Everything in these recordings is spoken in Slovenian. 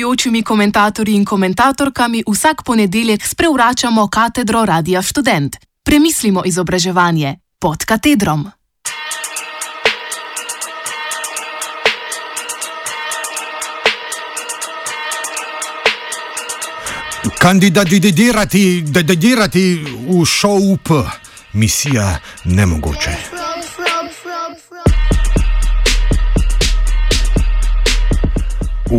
gostujočimi komentatorji in komentatorkami vsak ponedeljek sprevračamo katedro Radia Student. Premislimo izobraževanje pod katedrom. Kandidirati, dedidirati v šov P, misija nemogoče.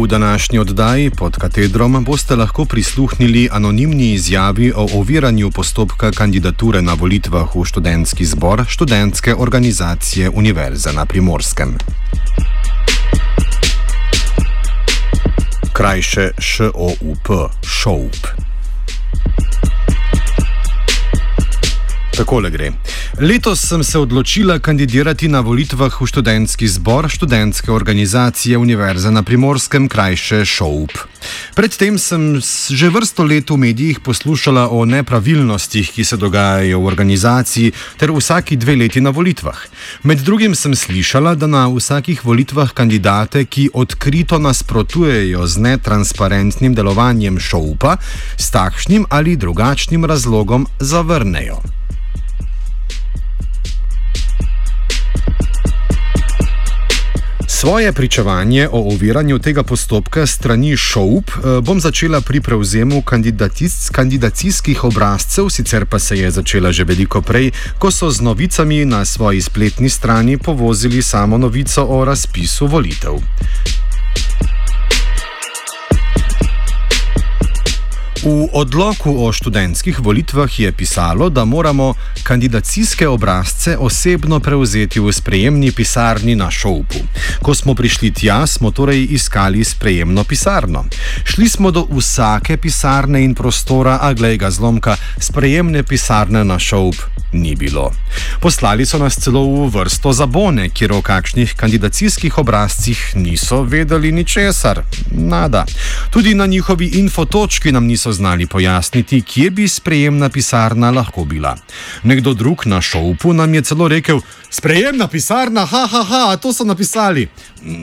V današnji oddaji pod katedrom boste lahko prisluhnili anonimni izjavi o oviranju postopka kandidature na volitvah v študentski zbor študentske organizacije Univerze na Primorskem. Krajše ŠOUP, ŠOUP. Takole gre. Letos sem se odločila kandidirati na volitvah v študentski zbor študentske organizacije Univerze na Primorskem, krajše ŠOUP. Predtem sem že vrsto let v medijih poslušala o nepravilnostih, ki se dogajajo v organizaciji, ter vsaki dve leti na volitvah. Med drugim sem slišala, da na vsakih volitvah kandidate, ki odkrito nasprotujejo z netransparentnim delovanjem ŠOUPA, s takšnim ali drugačnim razlogom zavrnejo. Svoje pričevanje o oviranju tega postopka strani ŠOUP eh, bom začela pri prevzemu kandidacijskih obrazcev, sicer pa se je začela že veliko prej, ko so z novicami na svoji spletni strani povozili samo novico o razpisu volitev. V odloku o študentskih volitvah je pisalo, da moramo kandidacijske obrazce osebno prevzeti v sprejemni pisarni na Šovpu. Ko smo prišli tja, smo torej iskali sprejemno pisarno. Šli smo do vsake pisarne in prostora, a glej ga zlomka, sprejemne pisarne na Šovp ni bilo. Poslali so nas celo v vrsto zabone, kjer o kakšnih kandidacijskih obrazcih niso vedeli ničesar. Nada. Tudi na njihovi infotočki nam niso znali pojasniti, kje bi sprejemna pisarna lahko bila. Nekdo drug na šovu nam je celo rekel: Sprejemna pisarna, ha, ha, ha, to so napisali.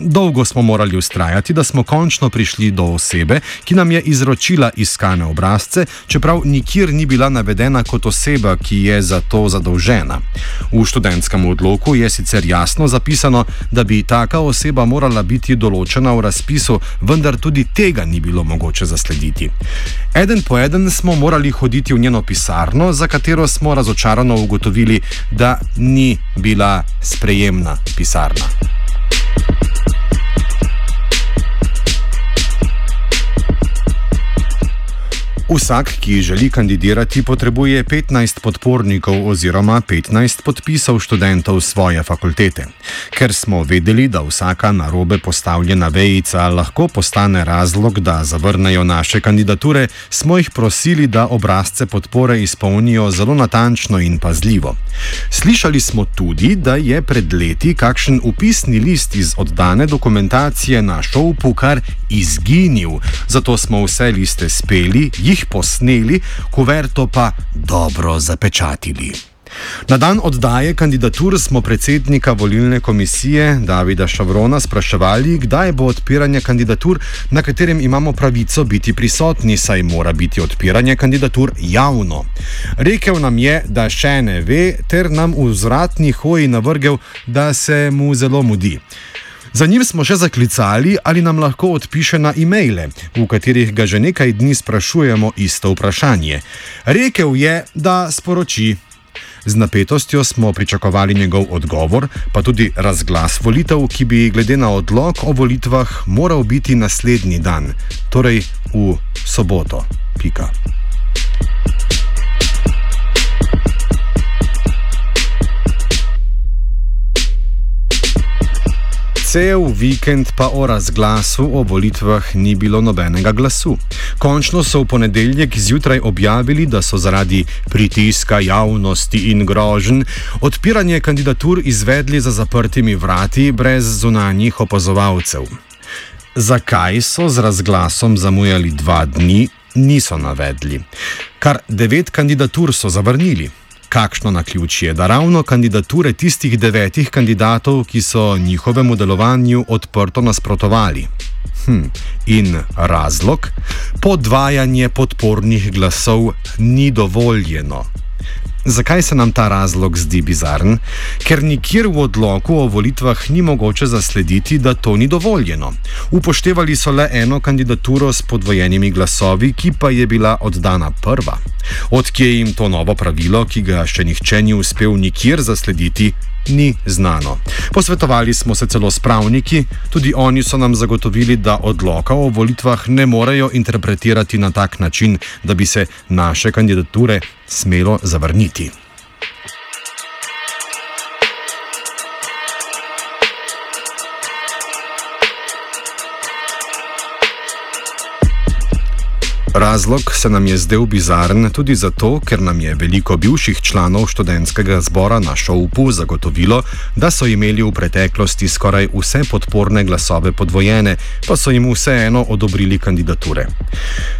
Dolgo smo morali ustrajati, da smo končno prišli do osebe, ki nam je izročila iskane obrazce, čeprav nikjer ni bila navedena kot oseba, ki je za to zadolžena. V študentskem odloku je sicer jasno zapisano, da bi taka oseba morala biti določena v razpisu, vendar tudi tega ni bilo mogoče zaslediti. Eden po eden smo morali hoditi v njeno pisarno, za katero smo razočarano ugotovili, da ni bila sprejemna pisarna. Vsak, ki želi kandidirati, potrebuje 15 podpornikov oziroma 15 podpisov študentov svoje fakultete. Ker smo vedeli, da vsaka narobe postavljena vejica lahko postane razlog, da zavrnejo naše kandidature, smo jih prosili, da obrazce podpore izpolnijo zelo natančno in pazljivo. Slišali smo tudi, da je pred leti kakšen upisni list iz oddane dokumentacije na šovpu kar izginil, zato smo vse liste speli, jih jih posneli, kuverto pa dobro zapečatili. Na dan oddaje kandidatur smo predsednika volilne komisije Davida Šavrona spraševali, kdaj bo odpiranje kandidatur, na katerem imamo pravico biti prisotni, saj mora biti odpiranje kandidatur javno. Rekel nam je, da še ne ve, ter nam v zratni hoji navrgel, da se mu zelo mudi. Za njim smo še zaklicali, ali nam lahko odpiše na e-maile, v katerih ga že nekaj dni sprašujemo isto vprašanje. Rekel je, da sporoči. Z napetostjo smo pričakovali njegov odgovor, pa tudi razglas volitev, ki bi glede na odlog o volitvah moral biti naslednji dan, torej v soboto. Pika. Cel vikend pa o razglasu o volitvah ni bilo nobenega glasu. Končno so v ponedeljek zjutraj objavili, da so zaradi pritiska javnosti in grožen odpiranje kandidatur izvedli za zaprtimi vrati brez zunanjih opazovalcev. Zakaj so z razglasom zamujali dva dni, niso navedli. Kar devet kandidatur so zavrnili. Kakšno na ključ je, da ravno kandidature tistih devetih kandidatov, ki so njihovemu delovanju odprto nasprotovali? Hm. In razlog? Podvajanje podpornih glasov ni dovoljeno. Zakaj se nam ta razlog zdi bizaren? Ker nikjer v odloku o volitvah ni mogoče zaslediti, da to ni dovoljeno. Upoštevali so le eno kandidaturo s podvojenimi glasovi, ki pa je bila oddana prva. Odkje jim to novo pravilo, ki ga še nihče ni uspel nikjer zaslediti, ni znano. Posvetovali smo se celo s pravniki, tudi oni so nam zagotovili, da odloka o volitvah ne morejo interpretirati na tak način, da bi se naše kandidature smelo zavrniti. Razlog se nam je zdel bizaren tudi zato, ker nam je veliko bivših članov študentskega zbora na šoupu zagotovilo, da so imeli v preteklosti skoraj vse podporne glasove podvojene, pa so jim vseeno odobrili kandidature.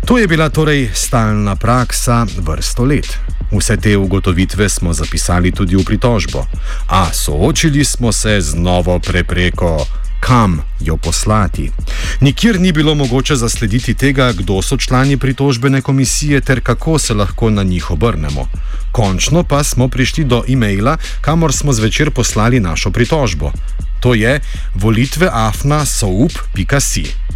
To je bila torej stalna praksa vrsto let. Vse te ugotovitve smo zapisali tudi v pritožbo, a soočili smo se z novo prepreko kam jo poslati. Nikjer ni bilo mogoče zaslediti tega, kdo so člani pritožbene komisije ter kako se lahko na njih obrnemo. Končno pa smo prišli do e-maila, kamor smo zvečer poslali našo pritožbo. To je volitve afna.soup.com.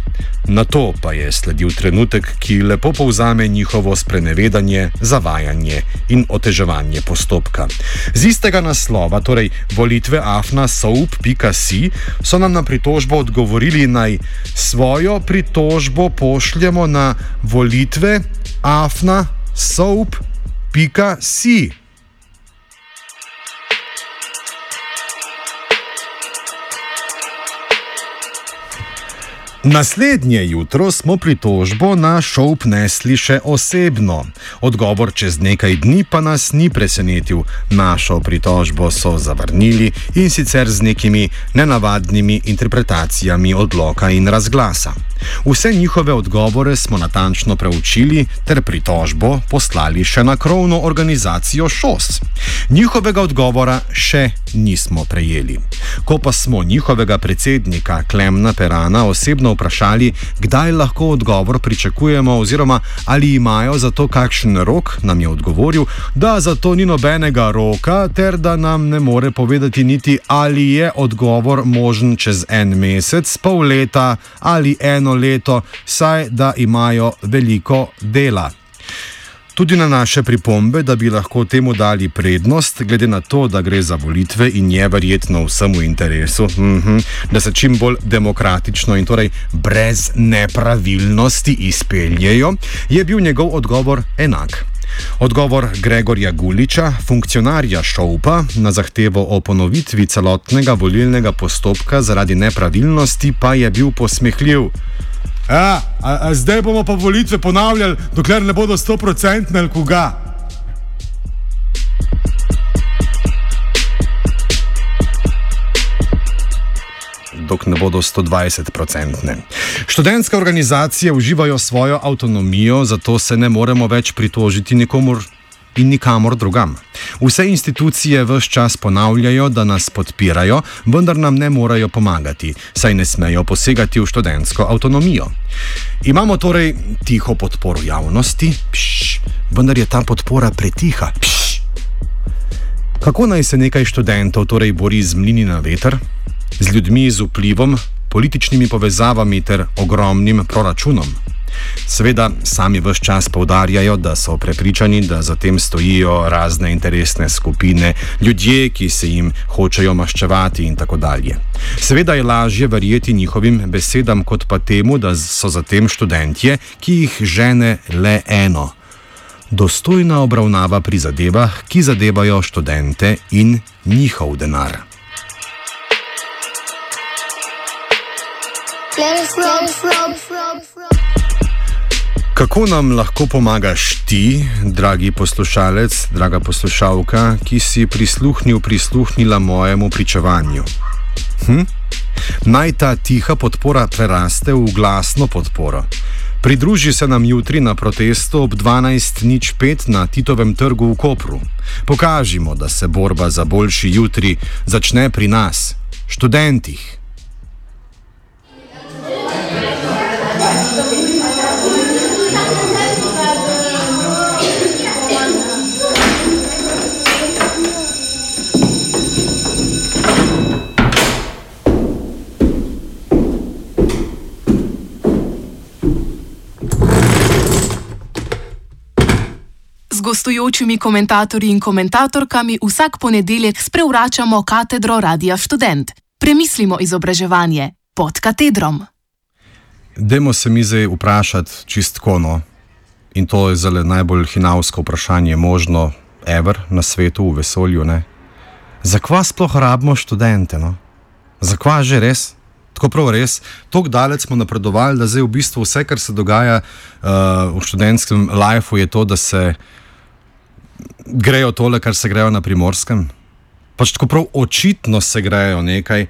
Na to pa je sledil trenutek, ki lepo povzame njihovo sprenevedanje, zavajanje in oteževanje postopka. Z istega naslova, torej volitve afna.soup.si, so nam na pritožbo odgovorili naj svojo pritožbo pošljemo na volitve afna.soup.si. Naslednje jutro smo pritožbo na šov pnesli še osebno. Odgovor čez nekaj dni pa nas ni presenetil. Našo pritožbo so zavrnili in sicer z nekimi nenavadnimi interpretacijami odloka in razglasa. Vse njihove odgovore smo natančno preučili ter pritožbo poslali še na krovno organizacijo ŠOS. Njihovega odgovora še nismo prejeli. Ko pa smo njihovega predsednika Klemna Perana osebno vprašali, kdaj lahko odgovor pričakujemo, oziroma ali imajo za to kakšen rok, nam je odgovoril, da za to ni nobenega roka, ter da nam ne more povedati niti, ali je odgovor možen čez en mesec, pol leta ali eno leto, saj da imajo veliko dela. Tudi na naše pripombe, da bi lahko temu dali prednost, glede na to, da gre za volitve in je verjetno vsemu interesu, mhm, da se čim bolj demokratično in torej brez nepravilnosti izpeljejo, je bil njegov odgovor enak. Odgovor Gregorja Guliča, funkcionarja Šoupa, na zahtevo o ponovitvi celotnega volilnega postopka zaradi nepravilnosti pa je bil posmehljiv. Ja, a, a zdaj bomo pa volitve ponavljali, dokler ne bodo 100% ali koga. Dok ne bodo 120-odstotne. Študentske organizacije uživajo svojo avtonomijo, zato se ne moremo več pritožiti nikomor in nikamor drugam. Vse institucije v vse čas ponavljajo, da nas podpirajo, vendar nam ne morejo pomagati, saj ne smejo posegati v študentsko avtonomijo. Imamo torej tiho podporo javnosti, pš, vendar je ta podpora pretiha. Pš. Kako naj se nekaj študentov torej bori z mlini na veter, z ljudmi z vplivom, političnimi povezavami ter ogromnim proračunom? Seveda, sami vse čas povdarjajo, da so prepričani, da za tem stojijo razne interesne skupine, ljudje, ki se jim hočejo maščevati in tako dalje. Seveda je lažje verjeti njihovim besedam, kot pa temu, da so za tem študentje, ki jih žene le eno. Dostojna obravnava pri zadevah, ki zadevajo študente in njihov denar. Kako nam lahko pomagaš ti, dragi poslušalec, draga poslušalka, ki si prisluhnil, prisluhnila mojemu pričevanju? Hm? Naj ta tiha podpora preraste v glasno podporo. Pridruži se nam jutri na protestu ob 12.05 na Titovem trgu v Kopru. Pokažimo, da se borba za boljši jutri začne pri nas, študentih. Gostujočimi komentatorji in komentatorkami vsak ponedeljek sprevračamo katedro Radia Student. Premislimo izobraževanje pod katedrom. Demo se mi zdaj vprašati čistko, no? in to je zelo najbolj hinavsko vprašanje, možno, ever na svetu, v vesolju. Ne? Zakaj sploh rabimo študente? No? Zakaj že res? Tako prav res, tako daleč smo napredovali, da zdaj v bistvu vse, kar se dogaja uh, v študentskem lifeu, je to, da se grejo tole, kar se grejo na primorskem. Pač tako prav očitno se grejo nekaj,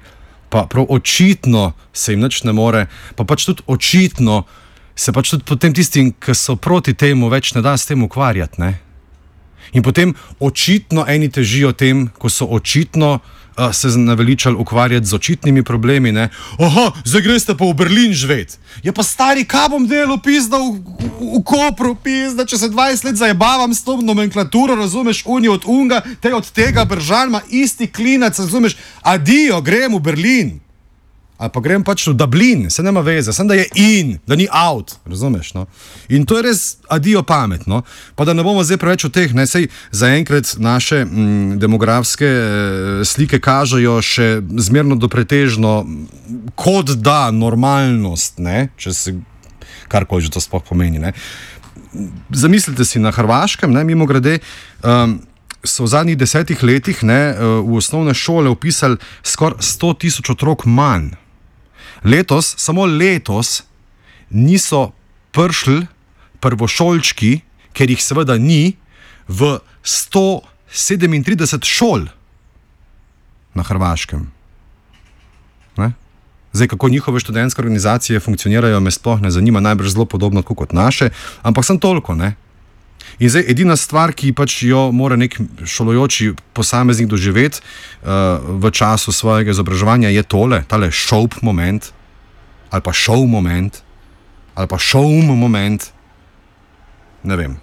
pa prav očitno se jim nič ne more, pa pač tudi očitno se pač tudi potem tistim, ki so proti temu, več ne da s tem ukvarjati. Ne? In potem očitno eni težijo tem, ko so očitno uh, se naveličali ukvarjati z očitnimi problemi. Ne? Oho, zdaj greš pa v Berlin živeti. Je pa stari, kaj bom delal, pizda v, v, v Kopru, pizda, če se 20 let zabavam s to nomenklaturo, razumeš, unijo od unga, te od tega bržalma, isti klinac, razumeš, adijo, grem v Berlin. Ali pa grem pač v Dublin, se nema veze, sem da je in, da ni out, razumeš? No? In to je res adijo pametno. Pa da ne bomo zdaj preveč o teh, ne sej zaenkrat naše m, mm, demografske e, slike kažejo še zmerno do pretežno, kot da normalnost, ne? če se karkoli že to sploh pomeni. Ne? Zamislite si na Hrvaškem, ne mimo grede. Um, So v zadnjih desetih letih ne, e, v osnovne šole upisali skoraj 100 tisoč otrok manj. Letos, samo letos, niso prišli prvošolčki, ker jih seveda ni, v 137 šol na Hrvaškem. Ne? Zdaj, kako njihove študentske organizacije funkcionirajo, me sploh ne zanima, najbrž zelo podobno kot naše, ampak sem toliko. Ne? In zdaj edina stvar, ki pač jo mora nek šolojoči posameznik doživeti uh, v času svojega izobraževanja, je tole, tale šov moment, ali pa šov moment, ali pa šov moment, ne vem.